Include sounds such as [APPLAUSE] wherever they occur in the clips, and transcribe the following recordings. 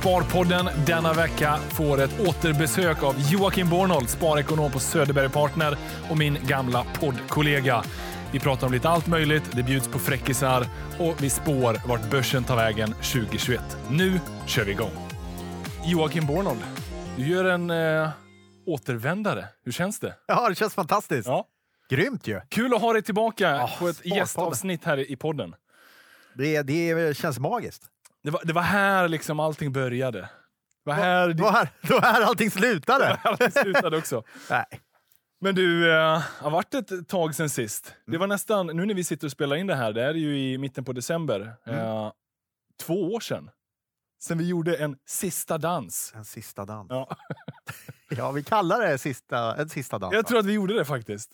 Sparpodden denna vecka får ett återbesök av Joakim Bornold, sparekonom på Söderberg Partner och min gamla poddkollega. Vi pratar om lite allt möjligt, det bjuds på fräckisar och vi spår vart börsen tar vägen 2021. Nu kör vi igång. Joakim Bornold, du gör en eh, återvändare. Hur känns det? Ja, det känns fantastiskt. Ja. Grymt ju. Kul att ha dig tillbaka Ja, på ett gästavsnitt här i podden. Det, det känns magiskt. Det var, det var här liksom allting började. Det var här Det var här, det var här allting slutade. [LAUGHS] allting slutade också. Nej. Men du, eh, har varit ett tag sen sist. Det var nästan, nu när vi sitter och spelar in det här, det är ju i mitten på december, eh, två år sedan. Sen vi gjorde en sista dans. En sista dans. Ja. [LAUGHS] Ja, vi kallar det sista, en sista dans. Jag tror att vi gjorde det faktiskt.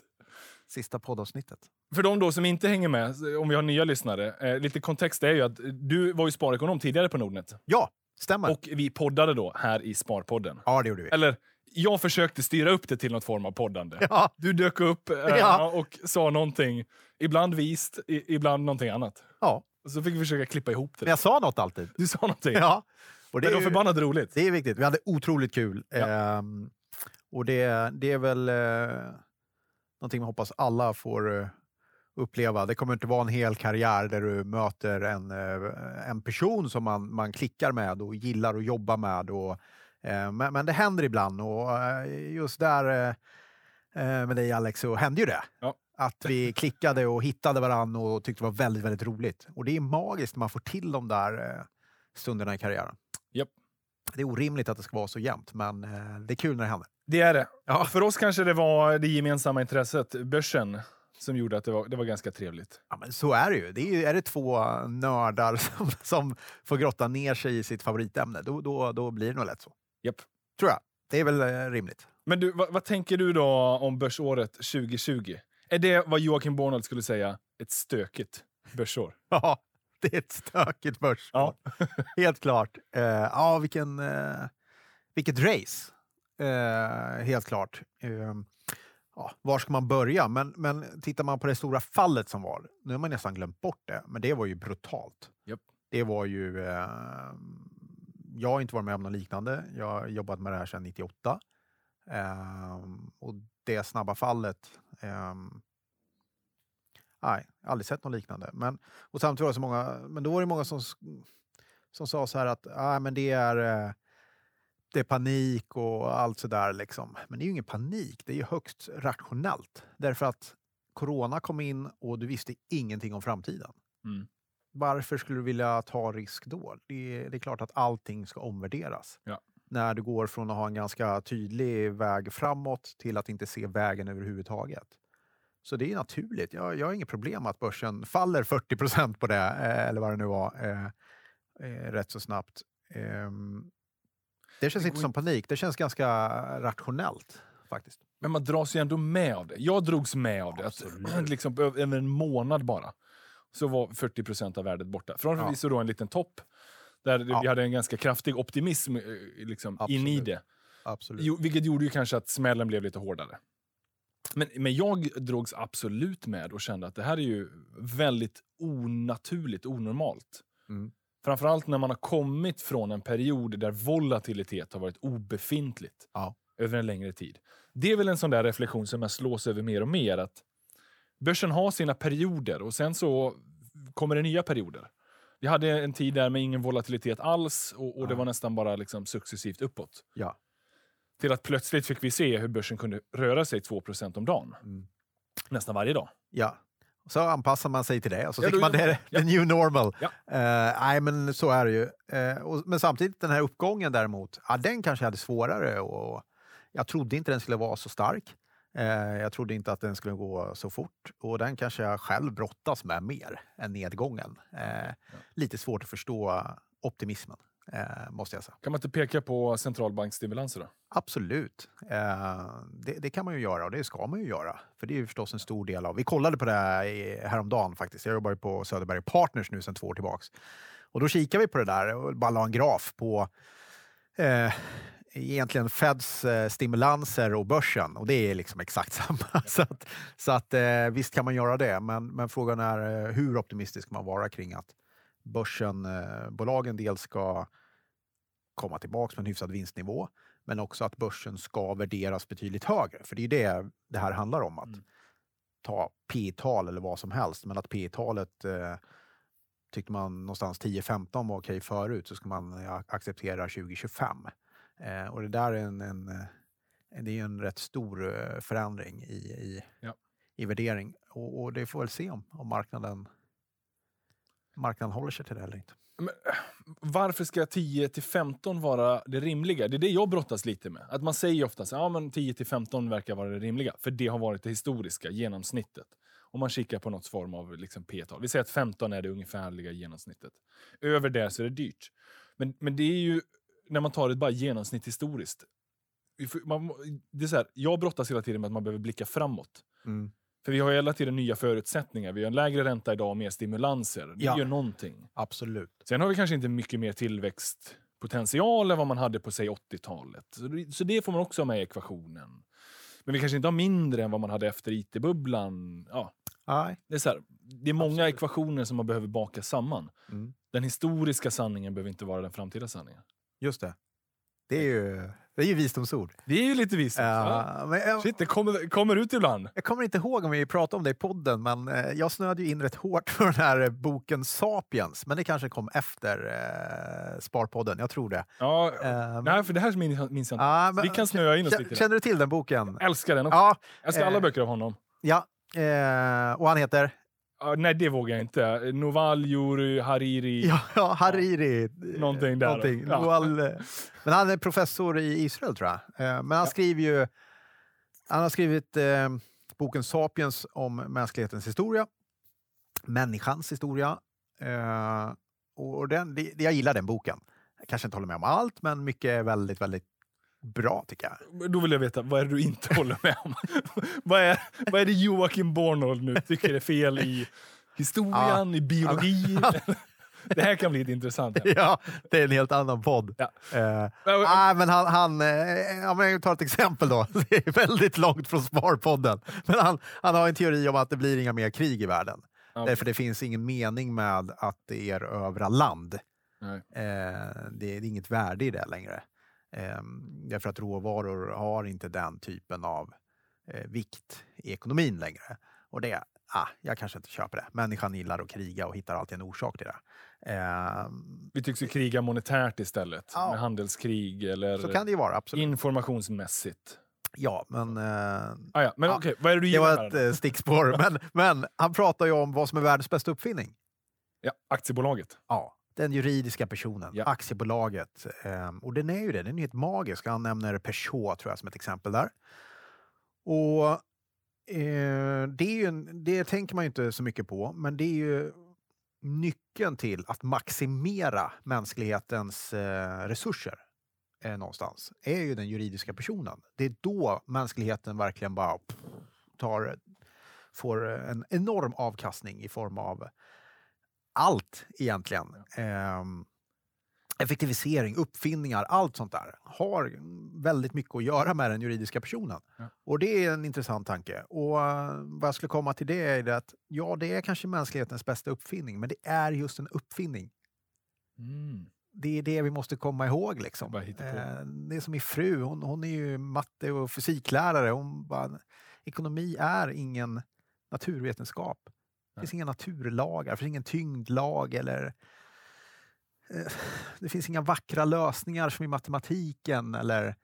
Sista poddavsnittet. För de då som inte hänger med, om vi har nya lyssnare, eh, lite kontext är ju att du var ju sparekonom tidigare på Nordnet. Ja, stämmer. Och vi poddade då här i Sparpodden. ja, det gjorde vi. Eller, jag försökte styra upp det till något form av poddande. [LAUGHS] Ja, Du dök upp eh, [LAUGHS] Ja. och sa någonting, ibland vist, i, ibland någonting annat. ja. Och så fick vi försöka klippa ihop det. Men jag sa något alltid. Du sa någonting. Ja. Och det det, var förbannat roligt. det är viktigt. Vi hade otroligt kul. Ja. Ehm, och det, det är väl eh, någonting man hoppas alla får eh, uppleva. Det kommer inte vara en hel karriär där du möter en, eh, en person som man, man klickar med och gillar att jobba med. Och, eh, men, men det händer ibland och eh, just där eh, med dig Alex så hände ju det. Ja. Att vi [LAUGHS] klickade och hittade varandra och tyckte det var väldigt, väldigt roligt. Och det är magiskt när man får till de där stunderna i karriären. Japp. Det är orimligt att det ska vara så jämnt, men det är kul när det händer. Det är det. Ja. För oss kanske det var det gemensamma intresset, börsen, som gjorde att det var, det var ganska trevligt. Ja, men så är det ju. Det är, ju, är det två nördar [LAUGHS] som, som får grotta ner sig i sitt favoritämne, då, då, då blir det nog lätt så. Japp. Tror jag. Det är väl eh, rimligt. Men du, vad, vad tänker du då om börsåret 2020? Är det vad Joakim Bornold skulle säga, ett stökigt börsår? [LAUGHS] Ja, det är ett stökigt börs. Ja. Helt klart. Eh, ja, vilken, eh, vilket race. Eh, helt klart. Eh, ja, var ska man börja? Men, men tittar man på det stora fallet som var, nu har man nästan glömt bort det, men det var ju brutalt. Japp. Det var ju... Eh, jag har inte varit med om något liknande. Jag har jobbat med det här sedan 98. Eh, och det snabba fallet... Eh, nej, aldrig sett något liknande. Men, och samtidigt var det så många, men då var det många som, som sa så här att ah, men det, är, eh, det är panik och allt sådär. Liksom. Men det är ju ingen panik, det är ju högst rationellt. Därför att corona kom in och du visste ingenting om framtiden. Mm. Varför skulle du vilja ta risk då? Det är, det är klart att allting ska omvärderas. Ja. När du går från att ha en ganska tydlig väg framåt till att inte se vägen överhuvudtaget. Så det är naturligt. Jag, jag har inget problem med att börsen faller 40 procent på det, eh, eller vad det nu var, eh, eh, rätt så snabbt. Ehm, det känns Det inte som panik, det känns ganska rationellt faktiskt. Men man dras ju ändå med av det. Jag drogs med av det. Att, [CLEARS THROAT] liksom, över en månad bara så var 40 procent av värdet borta. Från Ja. förvisso då en liten topp, där Ja. vi hade en ganska kraftig optimism eh, liksom, in i det. Absolut. Jo, vilket gjorde ju kanske att smällen blev lite hårdare. Men, men jag drogs absolut med och kände att det här är ju väldigt onaturligt, onormalt. Mm. Framförallt när man har kommit från en period där volatilitet har varit obefintligt Ja. över en längre tid. Det är väl en sån där reflektion som jag slås över mer och mer. att Börsen har sina perioder och sen så kommer det nya perioder. Vi hade en tid där med ingen volatilitet alls och, och det var nästan bara liksom successivt uppåt. Ja. Till att plötsligt fick vi se hur börsen kunde röra sig 2% om dagen. Mm. Nästan varje dag. Ja. Så anpassar man sig till det och så Ja, tycker man det är ja. the new normal. Ja. Eh, nej, men så är det ju. Eh, och, men samtidigt den här uppgången däremot, ja, den kanske hade svårare och jag trodde inte den skulle vara så stark. Eh, jag trodde inte att den skulle gå så fort och den kanske jag själv brottas med mer än nedgången. Lite svårt att förstå optimismen, eh, måste jag säga. Kan man inte peka på centralbanksstimulanser då? Absolut. Eh, det, det kan man ju göra och det ska man ju göra. För det är ju förstås en stor del av... Vi kollade på det här häromdagen faktiskt. Jag jobbar ju på Söderberg Partners nu sedan två år tillbaks. Och då kikade vi på det där och bara la en graf på eh, egentligen Feds eh, stimulanser och börsen. Och det är liksom exakt [LAUGHS] samma. Så att, så att eh, visst kan man göra det. Men, men frågan är eh, hur optimistisk man vara kring att börsenbolagen dels ska komma tillbaka med en hyfsad vinstnivå. Men också att börsen ska värderas betydligt högre. För det är det det här handlar om. Att Mm. ta P-tal eller vad som helst. Men att P-talet eh, tyckte man någonstans 10-15 var okej förut så ska man eh, acceptera 2025. Eh, och det där är en, en, eh, det är en rätt stor eh, förändring i, i, Ja. i värdering. Och, och det får väl se om, om marknaden, marknaden håller sig till det eller inte. Varför ska 10 till 15 vara det rimliga? Det är det jag brottas lite med. Att man säger ofta att ja, men 10 till 15 verkar vara det rimliga. För det har varit det historiska genomsnittet. Om man kikar på något form av liksom p-tal. Vi säger att 15 är det ungefärliga genomsnittet. Över det så är det dyrt. Men, men det är ju när man tar ett bara genomsnitt historiskt. Man, det är så här, jag brottas hela tiden med att man behöver blicka framåt. Mm. För vi har hela tiden nya förutsättningar. Vi har en lägre ränta idag och mer stimulanser. Det Ja. gör någonting. Absolut. Sen har vi kanske inte mycket mer tillväxtpotential än vad man hade på säg 80-talet. Så det, så det får man också ha med i ekvationen. Men vi kanske inte har mindre än vad man hade efter IT-bubblan. Ja, Nej. det, är så här, det är många Absolut. ekvationer som man behöver baka samman. Mm. Den historiska sanningen behöver inte vara den framtida sanningen. Just det. Det är ju, det är ju visdomsord. Det är ju lite. Ja, men jag, Shit, det kommer, kommer ut ibland. jag kommer inte ihåg om vi pratade om det i podden, men eh, jag snöade ju in rätt hårt [LAUGHS] för den här boken Sapiens. Men det kanske kom efter eh, Sparpodden, jag tror det. Ja, Eh, nej, för det här minns jag inte. vi kan snöa in oss lite. Känner du till den boken? Jag älskar den också. Ja, Jag älskar alla eh, böcker av honom. ja. Eh, och han heter? Ja, nej, det vågar jag inte. Noval, Juri, Hariri. Ja, ja Hariri. eh, Någonting där. Någonting. Ja. Noal, eh, men han är professor i Israel tror jag. Eh, men han skriver ju... Han har skrivit eh, boken Sapiens om mänsklighetens historia. Människans historia. Eh, och den, det, jag gillar den boken. Jag kanske inte håller med om allt, men mycket är väldigt, väldigt bra tycker jag. Då vill jag veta, vad är det du inte håller med om? [LAUGHS] vad, är, vad är det Joakim Bornold nu tycker är fel i historien, i biologi? [LAUGHS] det här kan bli ett intressant ämne. [LAUGHS] Ja, det är en helt annan podd. Ja. Eh, Nej, men han, han, eh, ja, men jag tar ett exempel då. Det är väldigt långt från Sparpodden. Men han, han har en teori om att det blir inga mer krig i världen. Ja, Därför det finns ingen mening med att det erövra land. nej. Eh, det är inget värde i det längre. Eh, därför att råvaror har inte den typen av eh, vikt i ekonomin längre. Och det, ah, jag kanske inte köper det. Människan gillar att kriga och hittar alltid en orsak till det. Eh, Vi tycks ju kriga monetärt istället, Ja. med handelskrig eller så kan det ju vara, absolut. informationsmässigt. Ja, men eh, Ah, ja. Men Ja, okej, vad är det du det var här ett då? eh, stickspår. Men, men han pratar ju om vad som är världens bästa uppfinning. Ja, aktiebolaget. Ja, den juridiska personen, Ja. aktiebolaget. Ehm, och den är ju det, den är helt magisk. Han nämner Peugeot tror jag som ett exempel där. Och eh, det, är ju en, det tänker man ju inte så mycket på, men det är ju nyckeln till att maximera mänsklighetens eh, resurser eh, någonstans, är ju den juridiska personen. Det är då mänskligheten verkligen bara pff, tar, får en enorm avkastning i form av allt egentligen. Ehm, effektivisering, uppfinningar, allt sånt där har väldigt mycket att göra med den juridiska personen. Ja. Och det är en intressant tanke. Och eh, vad jag skulle komma till det är det att ja, det är kanske mänsklighetens bästa uppfinning, men det är just en uppfinning. Mm. Det är det vi måste komma ihåg. Liksom. Bara hitta på. Eh, det är som min fru, hon, hon är ju matte och fysiklärare. Hon bara, ekonomi är ingen naturvetenskap. Det finns inga naturlagar, det finns ingen tyngdlag eller eh, [SIGHS] det finns inga vackra lösningar som i matematiken eller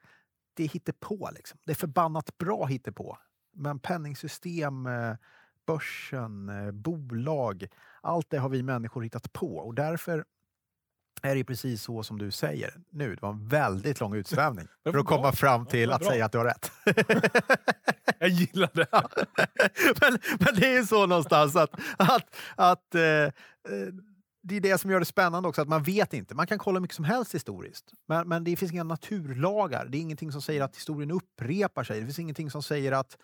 det hittar på liksom. Det är förbannat bra på. Men penningsystem, eh, börsen, eh, bolag, allt det har vi människor hittat på och därför är det precis så som du säger nu. Det var en väldigt lång [LAUGHS] utsvävning för att komma fram till att säga att du har rätt. [LAUGHS] [LAUGHS] Jag gillar det. [LAUGHS] men, men det är så någonstans att, att, att eh, eh, det är det som gör det spännande också, att man vet inte. Man kan kolla hur mycket som helst historiskt, men, men det finns inga naturlagar. Det är ingenting som säger att historien upprepar sig. Det finns ingenting som säger att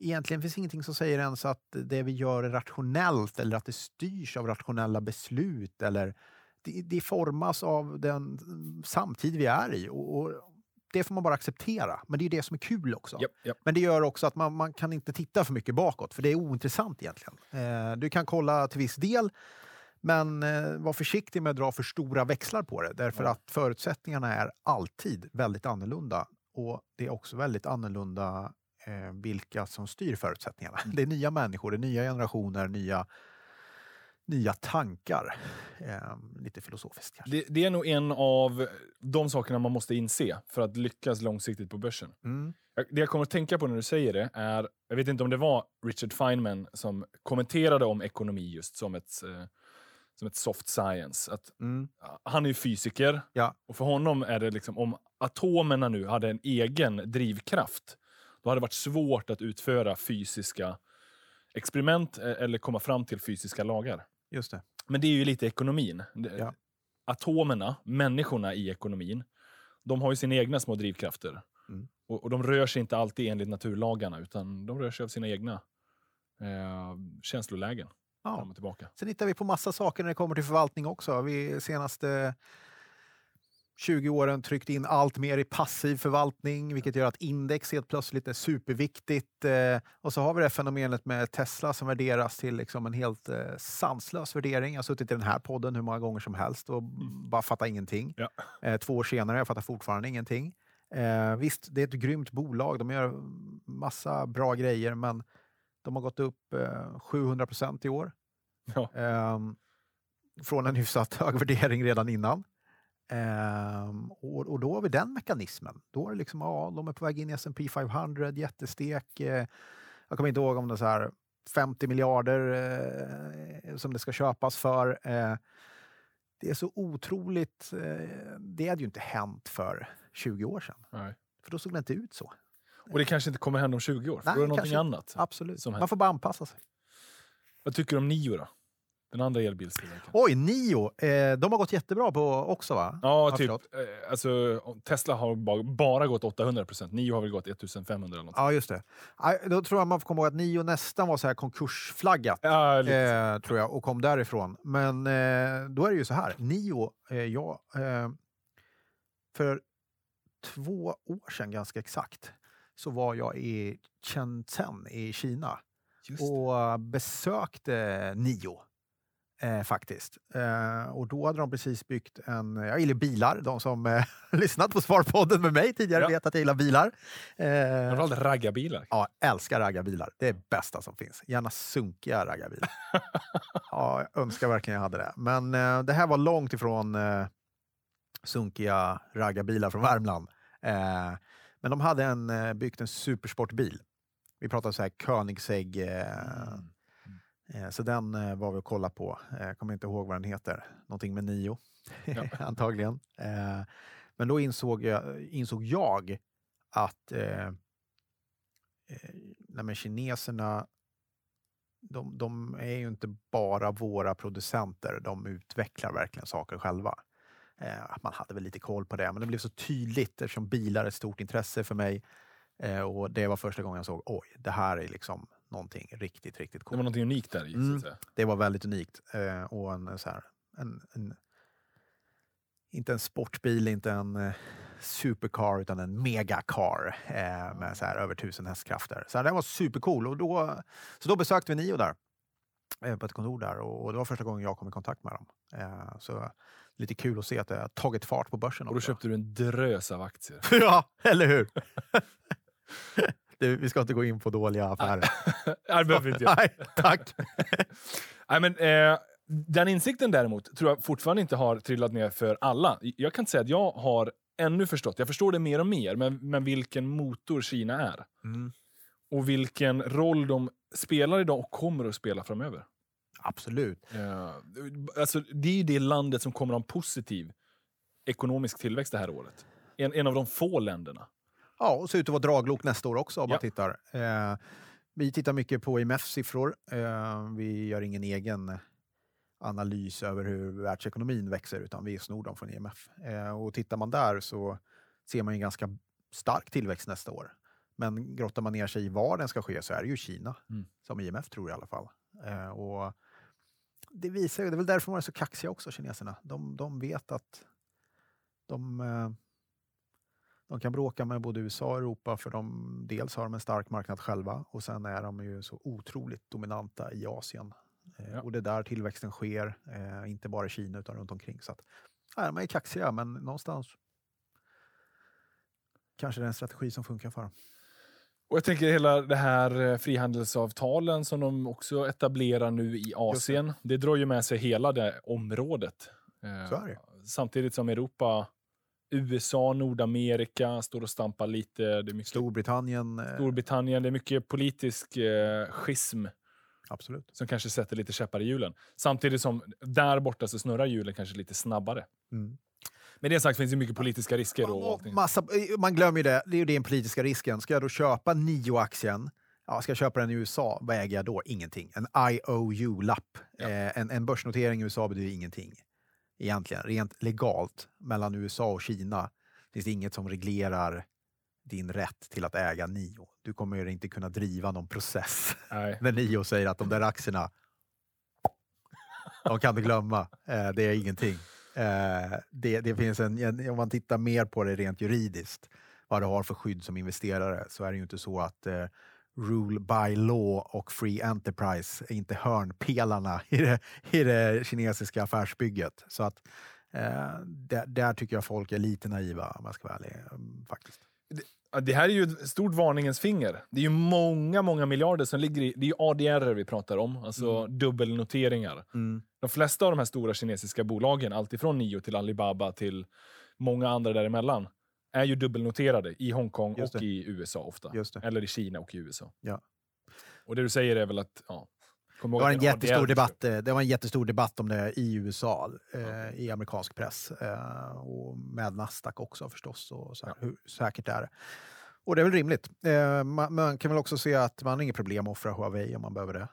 Egentligen finns ingenting som säger ens att det vi gör är rationellt eller att det styrs av rationella beslut. Eller det, det formas av den samtid vi är i. Och, och det får man bara acceptera. Men det är det som är kul också. Japp, japp. Men det gör också att man, man kan inte titta för mycket bakåt, för det är ointressant egentligen. Eh, du kan kolla till viss del, Men eh, var försiktig med att dra för stora växlar på det, därför Ja. att förutsättningarna är alltid väldigt annorlunda. Och det är också väldigt annorlunda eh, vilka som styr förutsättningarna. Det är nya människor, det är nya generationer, nya, nya tankar. Eh, lite filosofiskt kanske. Det, det är nog en av de sakerna man måste inse för att lyckas långsiktigt på börsen. Mm. Det jag kommer att tänka på när du säger det är, jag vet inte om det var Richard Feynman som kommenterade om ekonomi just som ett, eh, som ett soft science. Att, Mm. han är ju fysiker Ja. och för honom är det liksom om atomerna nu hade en egen drivkraft, då hade det varit svårt att utföra fysiska experiment eh, eller komma fram till fysiska lagar. Just det. Men det är ju lite ekonomin. Ja. Atomerna, människorna i ekonomin, de har ju sina egna små drivkrafter. Mm. Och, och de rör sig inte alltid enligt naturlagarna, utan de rör sig av sina egna eh, känslolägen. Ja. Fram och tillbaka. Sen hittar vi på massa saker när det kommer till förvaltning också. Vi senaste 20 åren tryckt in allt mer i passiv förvaltning, vilket gör att index helt plötsligt är superviktigt. Eh, och så har vi det fenomenet med Tesla som värderas till liksom en helt eh, sanslös värdering. Jag har suttit i den här podden hur många gånger som helst och bara fattar ingenting. Ja. Eh, två år senare, jag fattar fortfarande ingenting. Visst, det är ett grymt bolag. De gör massa bra grejer, men de har gått upp eh, 700 procent i år. Ja. Ehm, från en hyfsat hög värdering redan innan. Ehm, och, och då har vi den mekanismen. Då är det liksom, ja, de är på väg in i S&P 500, jättestek. Eh, jag kommer inte ihåg om det är så här 50 miljarder eh, som det ska köpas för. Eh, det är så otroligt. Eh, det hade ju inte hänt för 20 år sedan. Nej. För då såg det inte ut så. Och det kanske inte kommer hända om 20 år, för Nej, då är det någonting kanske- annat. Absolut. Man får bara anpassa sig. Vad tycker du om Nio då? Den andra elbilstillverkaren. Oj, Nio. Eh, de har gått jättebra på också va? Ja, typ. Eh, alltså, Tesla har ba- bara gått 800 procent. Nio har väl gått 1500 eller något. Ja, just det. Då tror jag man får komma ihåg att Nio nästan var så här konkursflaggat. Ja. Eh, tror jag, och kom därifrån. Men eh, då är det ju så här. Nio, eh, ja, eh, för två år sedan ganska exakt så var jag i Shenzhen i Kina och besökte Nio. Eh, faktiskt. Eh, och då hade de precis byggt en... Jag gillar bilar. De som eh, [LAUGHS] lyssnat på Sparpodden med mig tidigare Ja. vet att jag gillar bilar. Eh, Framförallt raggarbilar. Ja, älskar raggarbilar. Det är det bästa som finns. Gärna sunkiga raggarbilar. [LAUGHS] ja, jag önskar verkligen jag hade det. Men eh, det här var långt ifrån eh, sunkiga raggarbilar från Värmland. Eh, men de hade en, eh, byggt en supersportbil. Vi pratar så här Koenigsegg. Eh, Mm. Eh, så den eh, var vi och kollade på. Eh, Jag kommer inte ihåg vad den heter. Någonting med nio, [LAUGHS] Ja. antagligen. Eh, men då insåg jag, insåg jag att eh, eh, nej kineserna de, de är ju inte bara våra producenter, de utvecklar verkligen saker själva. Eh, man hade väl lite koll på det, men det blev så tydligt eftersom bilar är ett stort intresse för mig. Eh, och det var första gången jag såg, oj, det här är liksom någonting riktigt, riktigt Det var coolt. någonting unikt där i. Mm. Det var väldigt unikt. Eh, och en, så här, en, en, inte en sportbil, inte en eh, supercar, utan en megacar eh, med så här, över tusen hästkrafter. Så den var supercool. Och då, så då besökte vi Nio där, eh, på ett kontor där. Och, det var första gången jag kom i kontakt med dem. Eh, så lite kul att se att det har tagit fart på börsen Och då också. köpte du en drös av aktier. [LAUGHS] ja, eller hur? [LAUGHS] du, vi ska inte gå in på dåliga affärer. [LAUGHS] Nej, det behöver inte jag. Nej, tack. [LAUGHS] Nej, men, eh, den insikten däremot tror jag fortfarande inte har trillat ner för alla. Jag kan inte säga att jag har ännu förstått, jag förstår det mer och mer, men, men vilken motor Kina är. Mm, Och vilken roll de spelar idag och kommer att spela framöver. absolut. Eh, alltså, det är ju det landet som kommer att ha en positiv ekonomisk tillväxt det här året. En, en av de få länderna. Ja, och ser ut att vara draglok nästa år också om Ja. man tittar. Eh, vi tittar mycket på IMFs siffror. Eh, vi gör ingen egen analys över hur världsekonomin växer utan vi snor dem från IMF. Eh, och tittar man där så ser man en ganska stark tillväxt nästa år. Men grottar man ner sig i var den ska ske så är det ju Kina, Mm. som IMF tror i alla fall. Eh, och det visar det är väl därför de är så kaxiga också, kineserna. De, de vet att de, eh, de kan bråka med både USA och Europa för de dels har de en stark marknad själva och sen är de ju så otroligt dominanta i Asien. Eh, Ja. Och det är där tillväxten sker, eh, inte bara i Kina utan runt omkring. Så att, ja, de är kaxiga, men någonstans kanske det är en strategi som funkar för dem. Och jag tänker hela det här eh, frihandelsavtalen som de också etablerar nu i Asien. Det. drar ju med sig hela det området. Eh, det. Samtidigt som Europa, USA, Nordamerika står och stampar lite. Det är mycket Storbritannien, eh, Storbritannien, det är mycket politisk eh, schism absolut. som kanske sätter lite käppar i hjulen. Samtidigt som där borta så snurrar hjulen kanske lite snabbare. Mm. Med det sagt finns det mycket politiska risker. Man, Och allting. massa, eh, man glömmer ju det, det är ju den politiska risken. Ska jag då köpa NIO-aktien, ja, ska jag köpa den i USA, vad äger jag då? Ingenting. En IOU-lapp. Ja. Eh, en, en börsnotering i USA betyder ingenting. Egentligen, rent legalt, mellan USA och Kina finns det inget som reglerar din rätt till att äga NIO. Du kommer ju inte kunna driva någon process Nej. [LAUGHS] när NIO säger att de där aktierna, de kan du glömma. Eh, det är ingenting. Eh, det, det finns en, om man tittar mer på det rent juridiskt, vad du har för skydd som investerare, så är det ju inte så att eh, rule by law och free enterprise är inte hörnpelarna [LAUGHS] i det, i det kinesiska affärsbygget. Så att eh, där, där tycker jag folk är lite naiva, om jag ska vara ärlig. mm, Faktiskt. Ja, Det här är ju ett stort varningens finger. Det är ju många, många miljarder som ligger i... Det är ADR vi pratar om, alltså dubbelnoteringar. De flesta av de här stora kinesiska bolagen, alltifrån Nio till Alibaba till många andra däremellan, är ju dubbelnoterade i Hongkong och i USA ofta. Eller i Kina och i USA. Ja. Och det du säger är väl att... Ja, Det var, en jättestor debatt, eh, det var en jättestor debatt om det i USA, eh, i amerikansk press eh, och med Nasdaq också förstås. Och så här, Hur säkert är det? Och det är väl rimligt. Eh, man, man kan väl också se att man har inget problem att offra Huawei om man behöver det.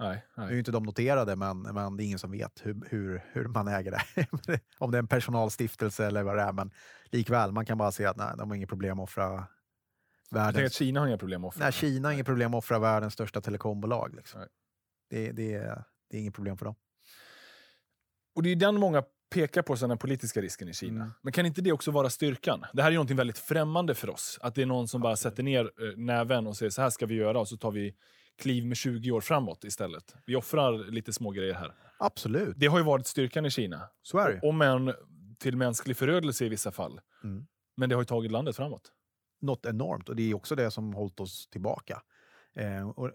Nej, Nu är nej. ju inte de noterade, men, men det är ingen som vet hur, hur, hur man äger det. [LAUGHS] om det är en personalstiftelse eller vad det är. Men likväl, man kan bara se att nej, de har inget problem att offra tänker att världens... Kina har inga problem att offra. Nej, Kina har inget problem att offra världens största telekombolag. Liksom. Nej. Det, det, är- det är inget problem för dem. Och det är den många pekar på som den politiska risken i Kina. Mm. Men kan inte det också vara styrkan? Det här är ju någonting väldigt främmande för oss. Att det är någon som bara sätter ner eh, näven och säger så här ska vi göra och så tar vi kliv med 20 år framåt istället. Vi offrar lite små grejer här. Absolut, Det har ju varit styrkan i Kina. så är det. Om än till mänsklig förödelse i vissa fall. Mm. Men det har ju tagit landet framåt. Något enormt och det är också det som hållit oss tillbaka. Eh, och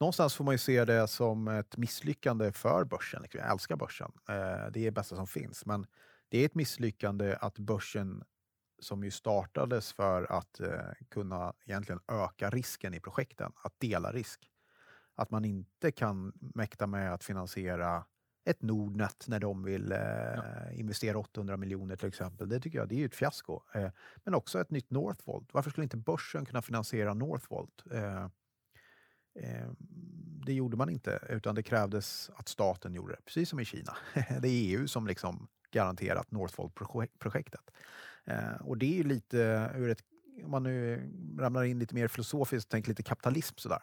någonstans får man ju se det som ett misslyckande för börsen. Jag älskar börsen, eh, det är det bästa som finns. Men det är ett misslyckande att börsen som ju startades för att eh, kunna egentligen öka risken i projekten, att dela risk. Att man inte kan mäkta med att finansiera ett Nordnet när de vill eh, investera 800 miljoner till exempel. Det tycker jag det är ett fiasko. Eh, men också ett nytt Northvolt. Varför skulle inte börsen kunna finansiera Northvolt? Eh, eh, det gjorde man inte, utan det krävdes att staten gjorde det, precis som i Kina. [LAUGHS] Det är EU som liksom garanterat Northvolt-projektet. Eh, och det är lite, ur ett, om man nu ramlar in lite mer filosofiskt och tänker lite kapitalism sådär,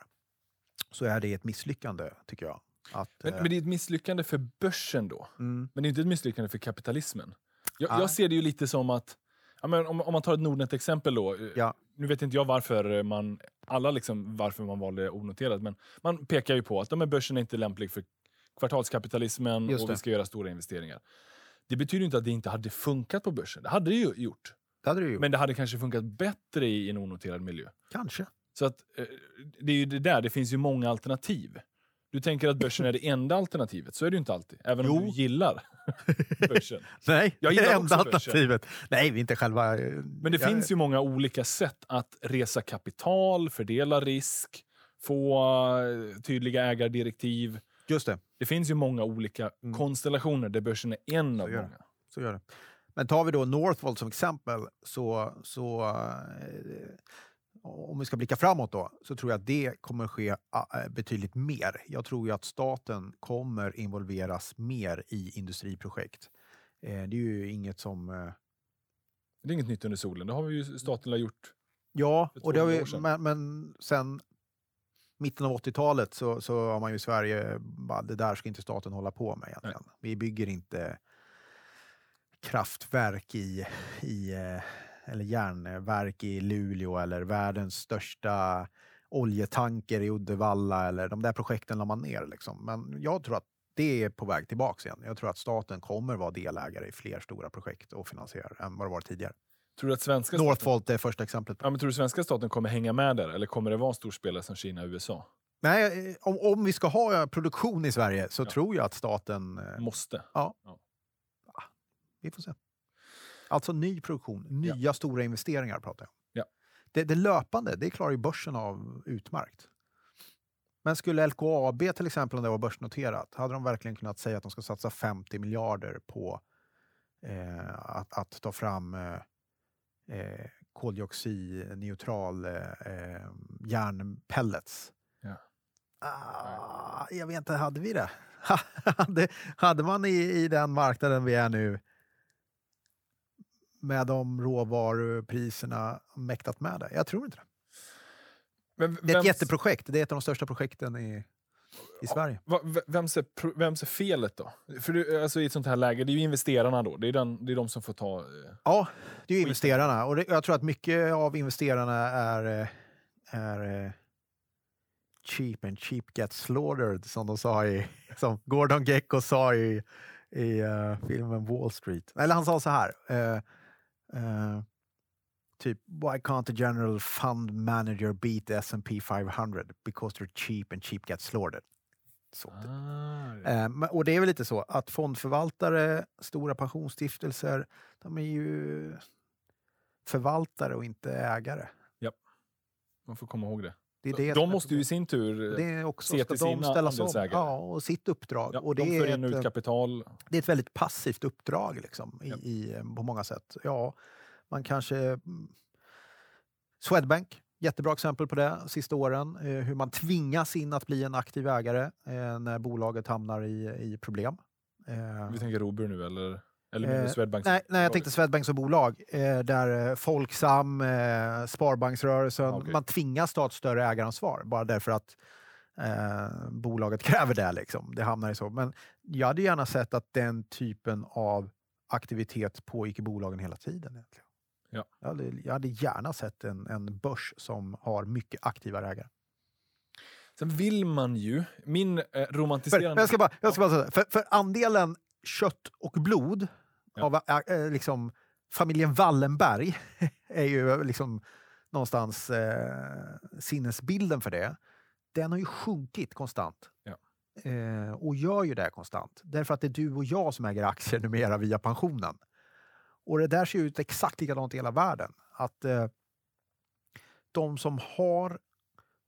så är det ett misslyckande tycker jag. Att, Men, eh, men det är ett misslyckande för börsen då. mm, Men det är inte ett misslyckande för kapitalismen. Jag, Nej. jag ser det ju lite som att, ja, men om, om man tar ett Nordnet-exempel då. eh, Ja. Nu vet inte jag varför man, alla liksom varför man valde onoterat, men man pekar ju på att de här börsen är inte lämplig för kvartalskapitalismen och vi ska göra stora investeringar. Det betyder inte att det inte hade funkat på börsen. Det hade det ju gjort. det hade det ju Men det hade kanske funkat bättre i en onoterad miljö. Kanske. Så att, eh, det är ju det där, det finns ju många alternativ. Du tänker att börsen är det enda alternativet, så är det ju inte alltid. Även om Jo. du gillar [LAUGHS] börsen. Nej, Jag gillar det enda börsen. alternativet. Nej, inte själva... eh, Men det finns ju många olika sätt att resa kapital, fördela risk, få eh, tydliga ägardirektiv. Just det, Det finns ju många olika Mm. konstellationer där börsen är en av gör det. många. så gör det. Men tar vi då Northvolt som exempel, så, så om vi ska blicka framåt då, så tror jag att det kommer ske eh, betydligt mer. Jag tror ju att staten kommer involveras mer i industriprojekt. Eh, det är ju inget som... Eh, Det är inget nytt under solen. Det har vi ju staten gjort. Ja, och det har 200 vi, men, men sen mitten av 80-talet så, så har man ju i Sverige, bara, det där ska inte staten hålla på med egentligen. Vi bygger inte kraftverk i, i eller järnverk i Luleå eller världens största oljetanker i Uddevalla eller de där projekten la man ner. Liksom. Men jag tror att det är på väg tillbaka igen. Jag tror att staten kommer vara delägare i fler stora projekt och finansiera än vad det var tidigare. Tror du att svenska staten, Northvolt är första exemplet. ja, men tror du svenska staten kommer hänga med där eller kommer det vara storspelare som Kina och USA? Nej, om, om vi ska ha produktion i Sverige så Ja. tror jag att staten... eh, Måste. Vi får se. Alltså ny produktion, nya stora investeringar pratar jag om. Ja. Det, det löpande, det klarar ju börsen av utmärkt. Men skulle LKAB till exempel, om det var börsnoterat, hade de verkligen kunnat säga att de ska satsa 50 miljarder på eh, att, att ta fram eh, eh, koldioxidneutral eh, eh, järnpellets? Ja. Ah, jag vet inte, hade vi det? [LAUGHS] hade, hade man i, i den marknaden vi är nu med de råvarupriserna mäktat med det? Jag tror inte det. Men Det är ett jätteprojekt. Det är ett av de största projekten i, i Sverige. Vems är, vems är felet då? För du, alltså, I ett sånt här läge, det är ju investerarna då. Det är, den, det är de som får ta... eh, Ja, det är ju investerarna. Och det, jag tror att mycket av investerarna är, eh, är eh, cheap and cheap gets slaughtered, som de sa i, [LAUGHS] som Gordon Gekko sa i, i eh, filmen Wall Street. Eller han sa så här. eh, eh, typ, why can't the general fund manager beat the S&P 500? Because they're cheap and cheap gets slaughtered. Så. typ. Ah, Eh, men- och det är väl lite så att fondförvaltare, stora pensionsstiftelser, de är ju förvaltare och inte ägare. man får komma ihåg det. Det är det de måste ju i sin tur... det också, se till de sina andelsägare. Ja, och sitt uppdrag. ja, och det, de för är in ett, ut eh, kapital. det är ett väldigt passivt uppdrag liksom, i, Ja. i, på många sätt. Ja, man kanske... mm, Swedbank, jättebra exempel på det sista åren. Eh, hur man tvingas in att bli en aktiv ägare eh, när bolaget hamnar i, i problem. Vi tänker Robur nu eller? Eller menar du Eh, Swedbank? Nej, nej, jag tänkte Swedbank som bolag. Eh, där eh, Folksam, eh, Sparbanksrörelsen, okej. man tvingas ta ett större ägaransvar bara därför att eh, bolaget [LAUGHS] kräver det. Liksom. Det hamnar i så. Men jag hade gärna sett att den typen av aktivitet pågick i bolagen hela tiden. Egentligen. Ja. Jag, hade, jag hade gärna sett en, en börs som har mycket aktiva ägare. Sen vill man ju... Min eh, För, romantiserande... men jag ska bara, jag ska bara säga, för, för andelen kött och blod. Av äh, liksom, familjen Wallenberg [LAUGHS] är ju liksom någonstans eh, sinnesbilden för det. Den har ju sjunkit konstant. Ja. Eh, och gör ju det konstant. Därför att det är du och jag som äger aktier numera via pensionen. Och det där ser ut exakt likadant i hela världen. Att eh, de som har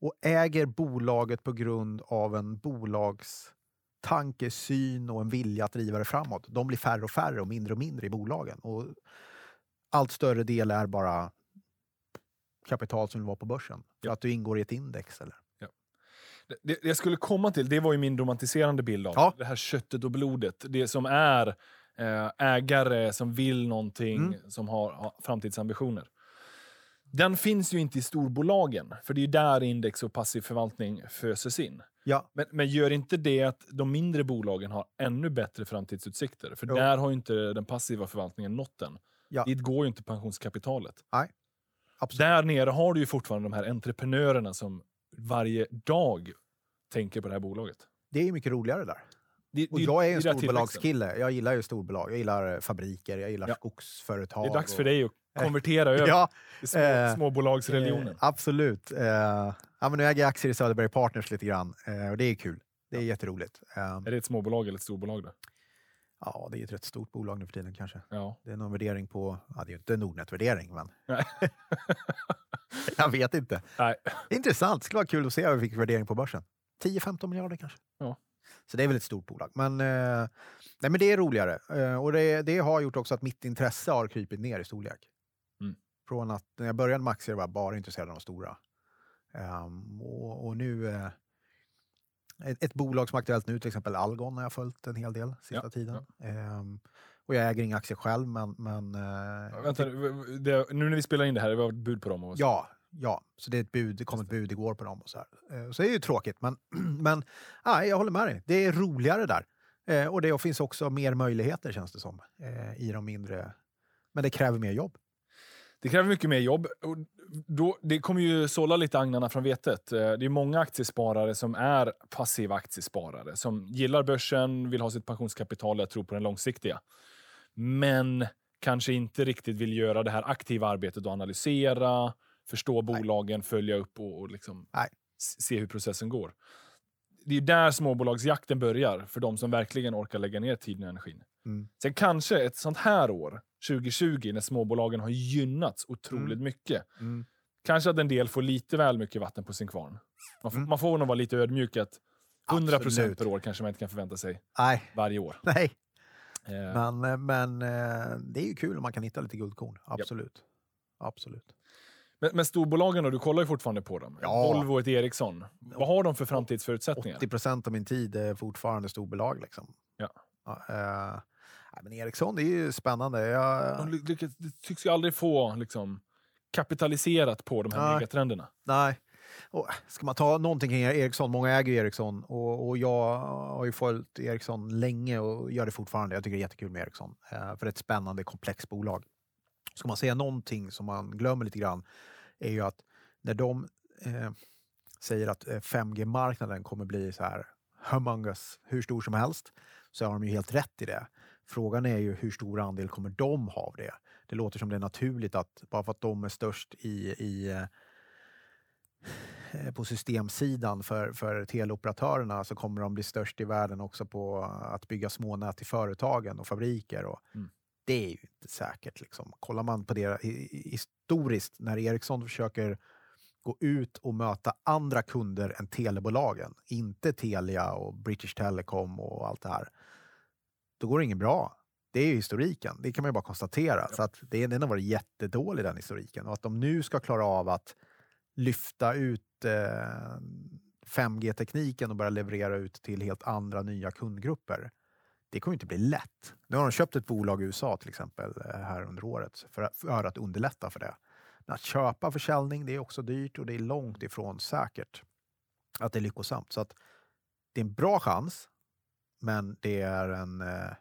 och äger bolaget på grund av en bolags tankesyn och en vilja att driva det framåt. De blir färre och färre och mindre och mindre i bolagen. Och allt större del är bara kapital som vill vara på börsen. För Ja. att du ingår i ett index. Eller? Det, det jag skulle komma till, det var ju min romantiserande bild av Ja. det här köttet och blodet. Det som är eh, ägare som vill någonting, Mm. som har, har framtidsambitioner. Den finns ju inte i storbolagen, för det är där index och passiv förvaltning föses in. Ja, Men, men gör inte det att de mindre bolagen har ännu bättre framtidsutsikter? För Jo. där har ju inte den passiva förvaltningen nått den. Ja. Dit går ju inte pensionskapitalet. absolut. Där nere har du ju fortfarande de här entreprenörerna som varje dag tänker på det här bolaget. Det är ju mycket roligare där. Det, Och det- jag är en storbolagskille. Jag gillar ju storbolag. Jag gillar eh, fabriker, jag gillar Ja. skogsföretag. Det är dags för och- dig att konvertera [LAUGHS] över Ja, små, eh, småbolagsreligionen. Eh, absolut. Eh, ja, men nu äger jag aktier i Söderberg Partners lite grann eh, och det är kul. Det är jätteroligt. Eh, Är det ett småbolag eller ett storbolag? Då? ja, det är ett rätt stort bolag nu för tiden kanske. Ja. Det är någon värdering på, ja, det är ju inte en Nordnet-värdering, men [LAUGHS] jag vet inte. Nej. Intressant, det skulle vara kul att se vad vi fick värdering på börsen. 10-15 miljarder kanske. Ja. Så det är väl ett stort bolag. Men, eh, nej, men det är roligare. Eh, och det, det har gjort också att mitt intresse har krypit ner i storlek. Mm. Från att när jag började med aktier var jag bara intresserad av de stora. Ehm, och, och nu... Eh, ett, ett bolag som är aktuellt nu, till exempel Algon, har jag följt en hel del sista Ja, tiden. Ehm, och jag äger inga aktier själv, men... men eh, Vänta, det, nu när vi spelar in det här, det var ett bud på dem. Och. Ja, ja. Så det, är ett bud, det kom ett bud igår på dem. Och så, här. Eh, så det är ju tråkigt, men, [CLEARS THROAT] men ja, jag håller med dig. Det är roligare där. Eh, och det finns också mer möjligheter känns det som eh, i de mindre. Men det kräver mer jobb. Det kräver mycket mer jobb. Och då, det kommer ju sålla lite agnarna från vetet. Det är många aktiesparare som är passiva aktiesparare, som gillar börsen, vill ha sitt pensionskapital och tror på den långsiktiga. Men kanske inte riktigt vill göra det här aktiva arbetet och analysera, förstå bolagen, följa upp och, och liksom Nej. se hur processen går. Det är där småbolagsjakten börjar, för de som verkligen orkar lägga ner tiden och energin. Mm. Sen kanske ett sånt här år, 2020, när småbolagen har gynnats otroligt Mm. mycket, Mm. kanske att en del får lite väl mycket vatten på sin kvarn. Man får, Mm. man får nog vara lite ödmjuk att 100% Absolut. per år kanske man inte kan förvänta sig Nej, varje år. nej. Eh, Men, eh, men eh, det är ju kul om man kan hitta lite guldkorn. Absolut. Absolut. Men, men storbolagen då, du kollar ju fortfarande på dem. Ja. Volvo och ett Ericsson. Vad har de för framtidsförutsättningar? 80 procent av min tid är fortfarande storbolag. Liksom. Ja. eh, nej, men Ericsson, det är ju spännande. Jag, De tycks ju aldrig få liksom, kapitaliserat på de här Nej. megatrenderna. Nej. Och ska man ta någonting kring Ericsson, många äger ju Ericsson och, och jag har ju följt Ericsson länge och gör det fortfarande. Jag tycker det är jättekul med Ericsson, eh, för det är ett spännande, komplext bolag. Ska man säga någonting som man glömmer lite grann är ju att när de eh, säger att eh, 5G-marknaden kommer bli så här humongous, hur stor som helst, så har de ju helt rätt i det. Frågan är ju hur stor andel kommer de ha av det? Det låter som det är naturligt att bara för att de är störst i, i eh, på systemsidan för, för teleoperatörerna så kommer de bli störst i världen också på att bygga smånät till företagen och fabriker. Och Mm. Det är ju inte säkert. Liksom. Kollar man på det historiskt när Ericsson försöker gå ut och möta andra kunder än telebolagen, inte Telia och British Telecom och allt det här, då går det inget bra. Det är ju historiken, det kan man ju bara konstatera. Så att det, den har varit jättedålig den historiken. Och att de nu ska klara av att lyfta ut eh, 5G-tekniken och börja leverera ut till helt andra nya kundgrupper. Det kommer inte bli lätt. Nu har de köpt ett bolag i USA till exempel eh, här under året för, att- för att underlätta för det. Men att köpa försäljning, det är också dyrt och det är långt ifrån säkert att det är lyckosamt. Så att det är en bra chans, men det är en eh,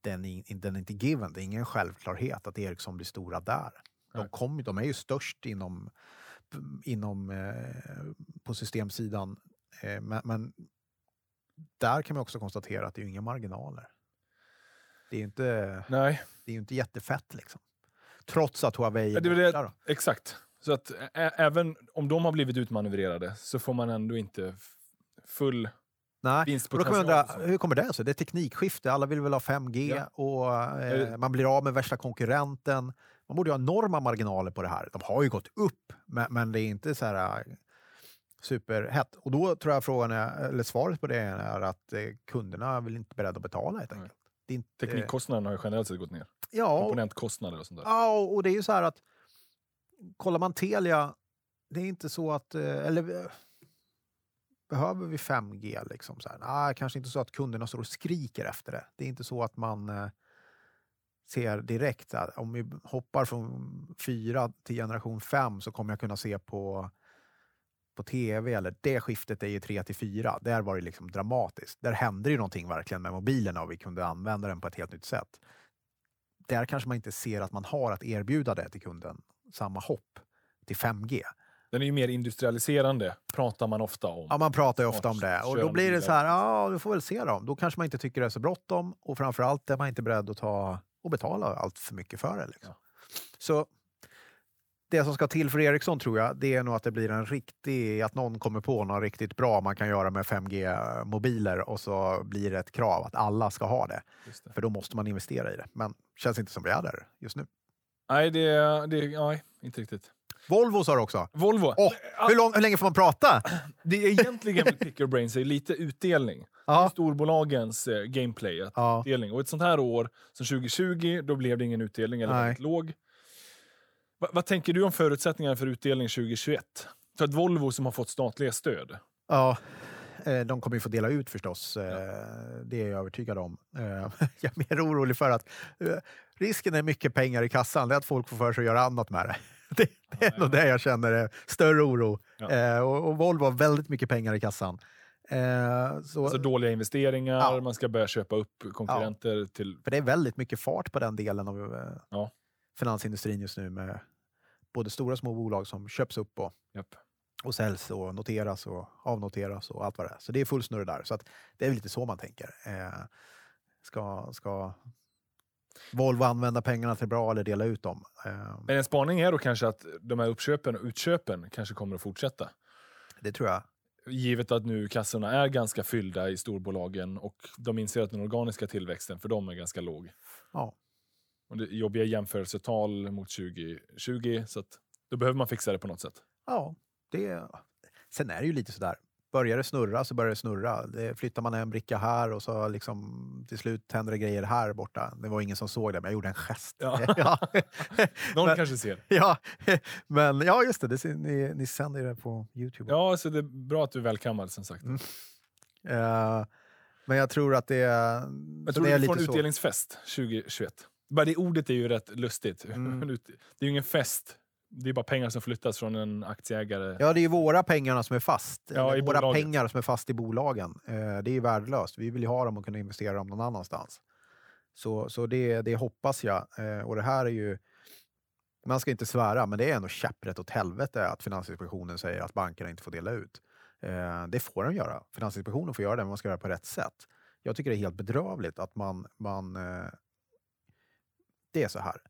den är, den är inte given. Det är ingen självklarhet att Ericsson blir stora där. De, kom, de är ju störst inom, inom, eh, på systemsidan. Eh, men, men där kan man också konstatera att det är inga marginaler. Det är ju inte, Nej, det är ju inte jättefett liksom. Trots att Huawei det är borta det- då. exakt. Så att ä- även om de har blivit utmanövrerade så får man ändå inte full Nej. Och då kan undra, vinstpotential. hur kommer det sig? Det är teknikskifte, alla vill väl ha 5G Ja. och eh, det- man blir av med värsta konkurrenten. Man borde ha enorma marginaler på det här. De har ju gått upp, men, men det är inte så här eh, superhett. Och då tror jag frågan är, eller svaret på det är att eh, kunderna vill inte beredda att betala helt Nej. enkelt. Det inte, Teknikkostnaderna har ju generellt sett gått ner. ja, Komponentkostnader och sånt där. Ja, och det är ju så här att kollar man Telia, det är inte så att, eh, eller eh, behöver vi 5G liksom? Så här? Nej, kanske inte så att kunderna står och skriker efter det. Det är inte så att man ser direkt, om vi hoppar från 4 till generation 5 så kommer jag kunna se på på tv eller det skiftet är ju 3 till 4. Där var det liksom dramatiskt. Där hände ju någonting verkligen med mobilerna och vi kunde använda den på ett helt nytt sätt där kanske man inte ser att man har att erbjuda det till kunden, samma hopp till 5G. Den är ju mer industrialiserande, pratar man ofta om. Ja, man pratar ju ofta om det och då blir det så här, ja, du får väl se dem. Då kanske man inte tycker det är så bråttom och framförallt är man inte beredd att ta och betala allt för mycket för det. Liksom. Så det som ska till för Ericsson tror jag, det är nog att det blir en riktig, att någon kommer på något riktigt bra man kan göra med 5G-mobiler och så blir det ett krav att alla ska ha det. Det. För då måste man investera i det. Men känns inte som vi är där just nu. Nej, det, det, nej, inte riktigt. Volvo sa du också. Volvo. Åh, hur, lång, hur länge får man prata? [CLEARS THROAT] Det är egentligen med pick your brains är lite utdelning. Ja. Storbolagens eh, gameplay. Ja. utdelning. Och ett sånt här år som 2020, då blev det ingen utdelning eller Nej. väldigt låg. Va, vad tänker du om förutsättningarna för utdelning 2021? För ett Volvo som har fått statliga stöd. ja. Eh, De kommer ju få dela ut förstås. eh, Det är jag övertygad om. Eh, [LAUGHS] Jag är mer orolig för att risken är mycket pengar i kassan. Det är att folk får för sig att göra annat med det. [LAUGHS] Det, det är nog det jag känner är större oro. Ja. Och, och Volvo har väldigt mycket pengar i kassan. Eh, Så, Alltså dåliga investeringar, Ja. man ska börja köpa upp konkurrenter till... För det är väldigt mycket fart på den delen av Ja. finansindustrin just nu med både stora och små bolag som köps upp och, Japp. och säljs och noteras och avnoteras och allt vad det är. Så det är full snurr där. Så att det är väl lite så man tänker. Eh, ska, ska Volvo använda pengarna till bra eller dela ut dem? Eh, Men en spaning är då kanske att de här uppköpen och utköpen kanske kommer att fortsätta. det tror jag. Givet att nu kassorna är ganska fyllda i storbolagen och de inser att den organiska tillväxten för dem är ganska låg. Ja. Och det är jobbiga jämförelsetal mot 2020, så att då behöver man fixa det på något sätt. Ja, det, sen är det ju lite sådär. Börjar det snurra så börjar det snurra. Det flyttar man en bricka här och så liksom till slut händer det grejer här borta. Det var ingen som såg det, men jag gjorde en gest. Ja. [LAUGHS] ja. [LAUGHS] Någon Men- kanske ser. [LAUGHS] ja. Men ja, just det. det ser, ni, ni sänder det på Youtube. Ja, så det är bra att du är välkammad som sagt. Mm. Eh, men jag tror att det. Jag tror det är du får en utdelningsfest 2021. Bara det ordet är ju rätt lustigt. [LAUGHS] Mm. Det är ju ingen fest. Det är bara pengar som flyttas från en aktieägare. Ja, det är ju våra pengarna som är fast. Ja, våra bolaget. pengar som är fast i bolagen. Eh, det är ju värdelöst. Vi vill ju ha dem och kunna investera dem någon annanstans. Så, så det, det hoppas jag. Eh, och det här är ju... Man ska inte svära, men det är ändå käpprätt åt helvete att Finansinspektionen säger att bankerna inte får dela ut. Eh, det får de göra. Finansinspektionen får göra det, men man ska göra det på rätt sätt. Jag tycker det är helt bedrövligt att man... man det är så här.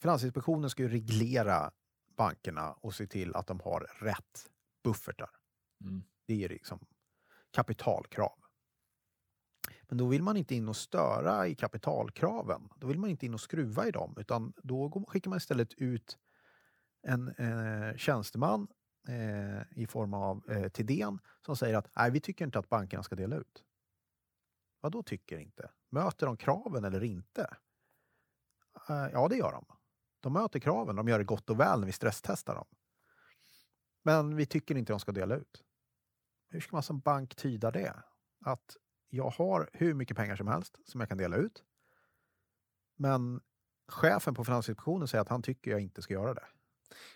Finansinspektionen ska ju reglera bankerna och se till att de har rätt buffertar. Mm. Det är liksom kapitalkrav. Men då vill man inte in och störa i kapitalkraven. Då vill man inte in och skruva i dem, utan då skickar man istället ut en eh, tjänsteman eh, i form av eh, Tidén som säger att Nej, vi tycker inte att bankerna ska dela ut. Vad då tycker inte? Möter de kraven eller inte? Eh, ja, det gör de. De möter kraven, de gör det gott och väl när vi stresstestar dem. Men vi tycker inte de ska dela ut. Hur ska man som bank tyda det? Att jag har hur mycket pengar som helst som jag kan dela ut. Men chefen på Finansinspektionen säger att han tycker jag inte ska göra det.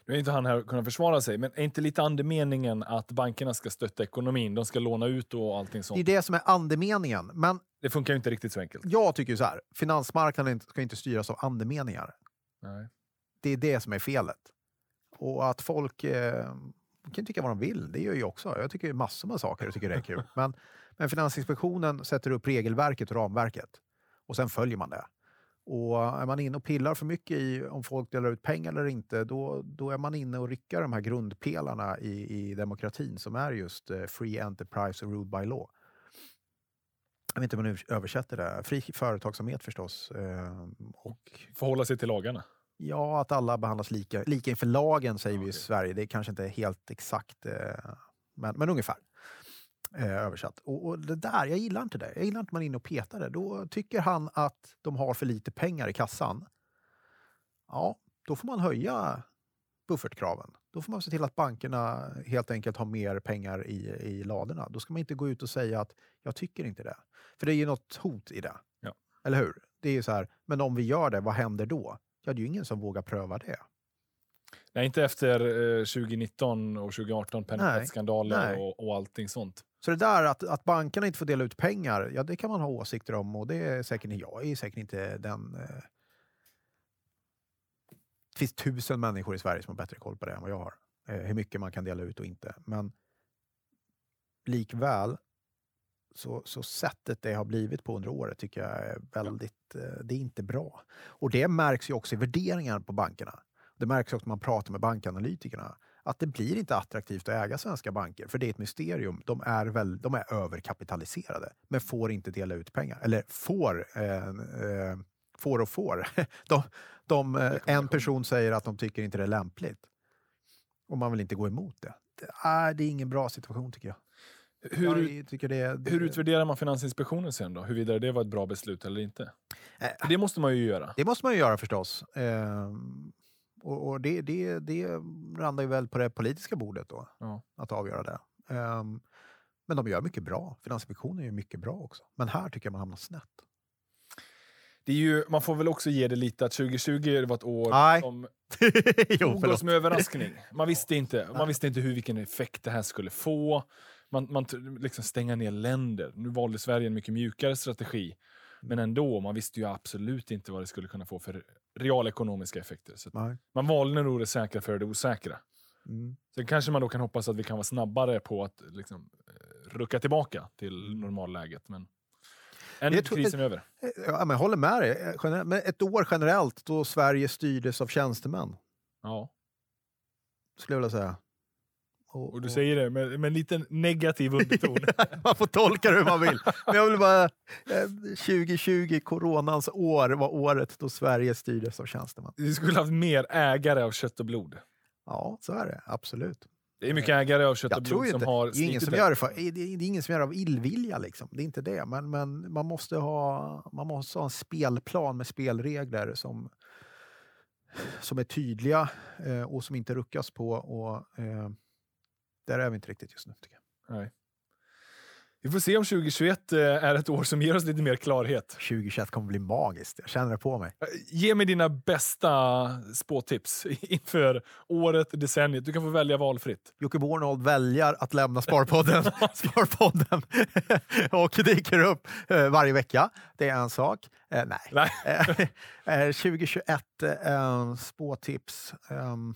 Nu är inte han här kunna försvara sig, men är inte lite andemeningen att bankerna ska stötta ekonomin? De ska låna ut och allting Det är sånt. det som är andemeningen. Men Det funkar ju inte riktigt så enkelt. jag tycker ju så här, finansmarknaden ska inte styras av andemeningar. Nej. Det är det som är felet. Och att folk eh, kan tycka vad de vill, det gör jag också. Jag tycker massor med saker och tycker det är kul. Men, men Finansinspektionen sätter upp regelverket och ramverket och sen följer man det. Och är man inne och pillar för mycket i om folk delar ut pengar eller inte, då, då är man inne och rycker de här grundpelarna i, i demokratin som är just eh, free enterprise och ruled by law. Jag vet inte om man översätter det. Fri företagsamhet förstås. Eh, och Förhålla sig till lagarna. Ja, att alla behandlas lika, lika inför lagen säger vi i. Sverige. Det är kanske inte helt exakt, eh, men, men ungefär eh, översatt. Och, och det där, jag gillar inte det. Jag gillar inte man är inne och petar det. Då tycker han att de har för lite pengar i kassan. Ja, då får man höja buffertkraven. Då får man se till att bankerna helt enkelt har mer pengar i, i ladorna. Då ska man inte gå ut och säga att jag tycker inte det. För det är ju något hot i det. Ja. Eller hur? Det är ju så här, men om vi gör det, vad händer då? Ja, det är ju ingen som vågar pröva det. Nej, inte efter eh, 2019 och 2018, penningtvättsskandaler och, och allting sånt. Så det där att, att bankerna inte får dela ut pengar, ja det kan man ha åsikter om och det är säkert jag är säkert inte den... Eh... Det finns tusen människor i Sverige som har bättre koll på det än vad jag har. Eh, hur mycket man kan dela ut och inte. Men likväl så, så sättet det har blivit på under året tycker jag är väldigt, eh, det är inte bra. Och det märks ju också i värderingar på bankerna. Det märks också när man pratar med bankanalytikerna. Att det blir inte attraktivt att äga svenska banker, för det är ett mysterium. De är, väl, de är överkapitaliserade, men får inte dela ut pengar. Eller får, eh, eh, får och får. [LAUGHS] De, de, eh, en person säger att de tycker inte det är lämpligt. Och man vill inte gå emot det. Det är, det är ingen bra situation tycker jag. Hur, jag tycker det, hur utvärderar man Finansinspektionen sen då? Huruvida det var ett bra beslut eller inte? För det måste man ju göra. Det måste man ju göra förstås. Ehm, och och det, det, det landar ju väl på det politiska bordet då, Ja. att avgöra det. Ehm, men de gör mycket bra. Finansinspektionen är ju mycket bra också. Men här tycker jag man hamnar snett. Det är ju, man får väl också ge det lite att 2020 var ett år Nej. som [LAUGHS] tog oss med överraskning. Man visste inte, man visste inte hur, vilken effekt det här skulle få. Man, man liksom stänga ner länder. Nu valde Sverige en mycket mjukare strategi. Men ändå, man visste ju absolut inte vad det skulle kunna få för realekonomiska effekter. Så man valde nog det säkra för det osäkra. Mm. Sen kanske man då kan hoppas att vi kan vara snabbare på att liksom, eh, rucka tillbaka till Mm. normalläget. Men än Jag tror- krisen är över. Ja, men jag håller med dig. Eh, Men ett år generellt då Sverige styrdes av tjänstemän, Ja. skulle jag vilja säga. Och du säger det med, med en liten negativ underton. [LAUGHS] Man får tolka det hur man vill. Men jag vill bara... eh, 2020, coronans år, var året då Sverige styrdes av tjänstemän. vi skulle haft mer ägare av kött och blod. Ja, så är det. Absolut. Det är mycket ägare av kött och blod som har Det är, ingen som gör det, för, det är ingen som gör det av illvilja, liksom. det är inte det. Men, men man, måste ha, man måste ha en spelplan med spelregler som, som är tydliga eh, och som inte ruckas på. Och, eh, där är vi inte riktigt just nu, tycker jag. Nej. Vi får se om 2021 eh, är ett år som ger oss lite mer klarhet. 2021 kommer bli magiskt, jag känner det på mig. Eh, Ge mig dina bästa spåtips inför året, decenniet. Du kan få välja valfritt. Jocke Bornold väljer att lämna Sparpodden, [LAUGHS] Sparpodden [LAUGHS] och dyker upp eh, varje vecka. Det är en sak. Eh, nej. Nej. Eh, [LAUGHS] eh, 2021, eh, spåtips. ehm,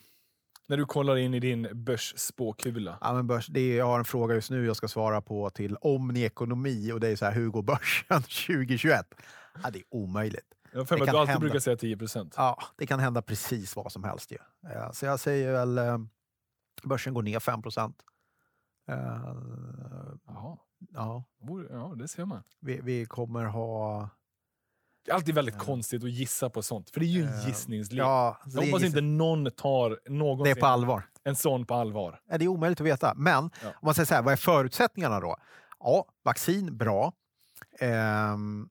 När du kollar in i din börsspåkula. ja, men börs, det är, jag har en fråga just nu jag ska svara på till Omni Ekonomi och det är så här, hur går börsen [LAUGHS] 2021? Ja, det är omöjligt. Jag för mig att du alltid hända. brukar säga 10 procent. Ja, det kan hända precis vad som helst ju. Eh, så jag säger väl, eh, börsen går ner 5 procent. Eh, Jaha. ja, Ja, det ser man. vi, vi kommer ha... Det är alltid väldigt Ja. konstigt att gissa på sånt, för det är ju en gissningslek. Ja, jag hoppas inte någon tar det någonsin är på allvar. en sån på allvar. Det är omöjligt att veta. Men Ja. om man säger så här, vad är förutsättningarna då? Ja, vaccin, bra. Ehm,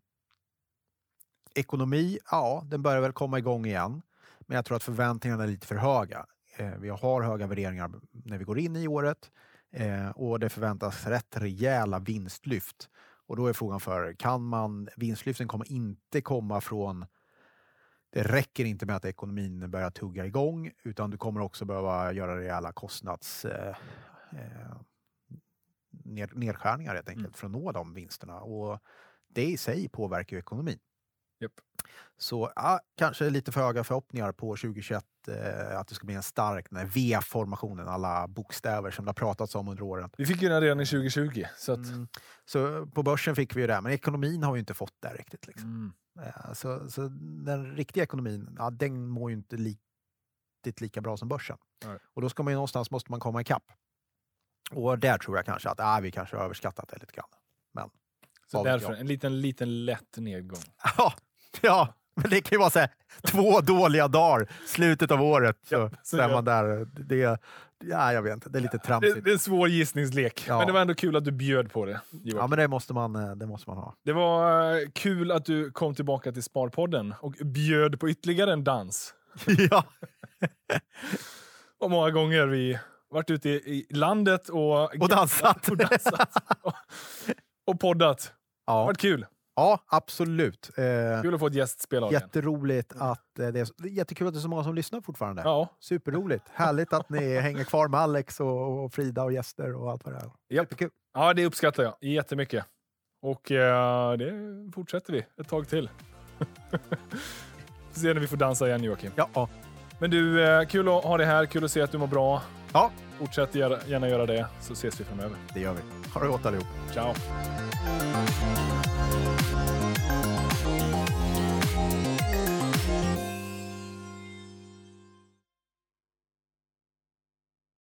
ekonomi, ja, den börjar väl komma igång igen. Men jag tror att förväntningarna är lite för höga. Eh, vi har höga värderingar när vi går in i året eh, och det förväntas rätt rejäla vinstlyft. Och då är frågan för, kan man, vinstlyften kommer inte komma från det räcker inte med att ekonomin börjar tugga igång utan du kommer också behöva göra rejäla kostnads eh, eh, ner, nedskärningar helt enkelt Mm. för att nå de vinsterna. Och det i sig påverkar ju ekonomin. Japp. Så ja, kanske lite för höga förhoppningar på 2021 eh, att det ska bli en stark V-formationen, alla bokstäver som det har pratats om under åren. Vi fick ju den redan i 2020. Så att, Mm. Så på börsen fick vi ju det, men ekonomin har vi inte fått det riktigt. Liksom. mm. Eh, Så, så den riktiga ekonomin, ja, den mår ju inte riktigt lika bra som börsen. Nej. Och då ska man ju någonstans måste man komma ikapp. Och där tror jag kanske att ah, vi kanske har överskattat det lite grann. Men, Så därför en liten, liten lätt nedgång. [LAUGHS] ja, ja, men det kan ju vara så här, två dåliga dagar, slutet av året. Så, Ja, så är ja. man där. Det, ja, jag vet inte, det är lite Det, tramsigt. det är en svår gissningslek, Ja. men det var ändå kul att du bjöd på det. Joakim. Ja, men det måste man, eh, det måste man ha. Det var eh, kul att du kom tillbaka till Sparpodden och bjöd på ytterligare en dans. [LAUGHS] ja. [LAUGHS] Och många gånger vi varit ute i landet och, Och dansat. [LAUGHS] och, dansat och, och poddat. Det har Ja, varit kul. Ja, absolut. Eh, Kul att få ett gästspel av. Jätteroligt att eh, det är, så- jättekul att det är så många som lyssnar fortfarande. Ja, Superroligt. Härligt att ni [LAUGHS] hänger kvar med Alex och, och Frida och gäster och allt vad det är. Jättekul. ja, det uppskattar jag jättemycket. Och eh, det fortsätter vi ett tag till. [LAUGHS] Se när vi får dansa igen Joakim. Ja, ja. Men du, eh, kul att ha dig här. Kul att se att du mår bra. ja, Fortsätt gärna göra det, så ses vi framöver. det gör vi. Ha det gott allihop. Ciao!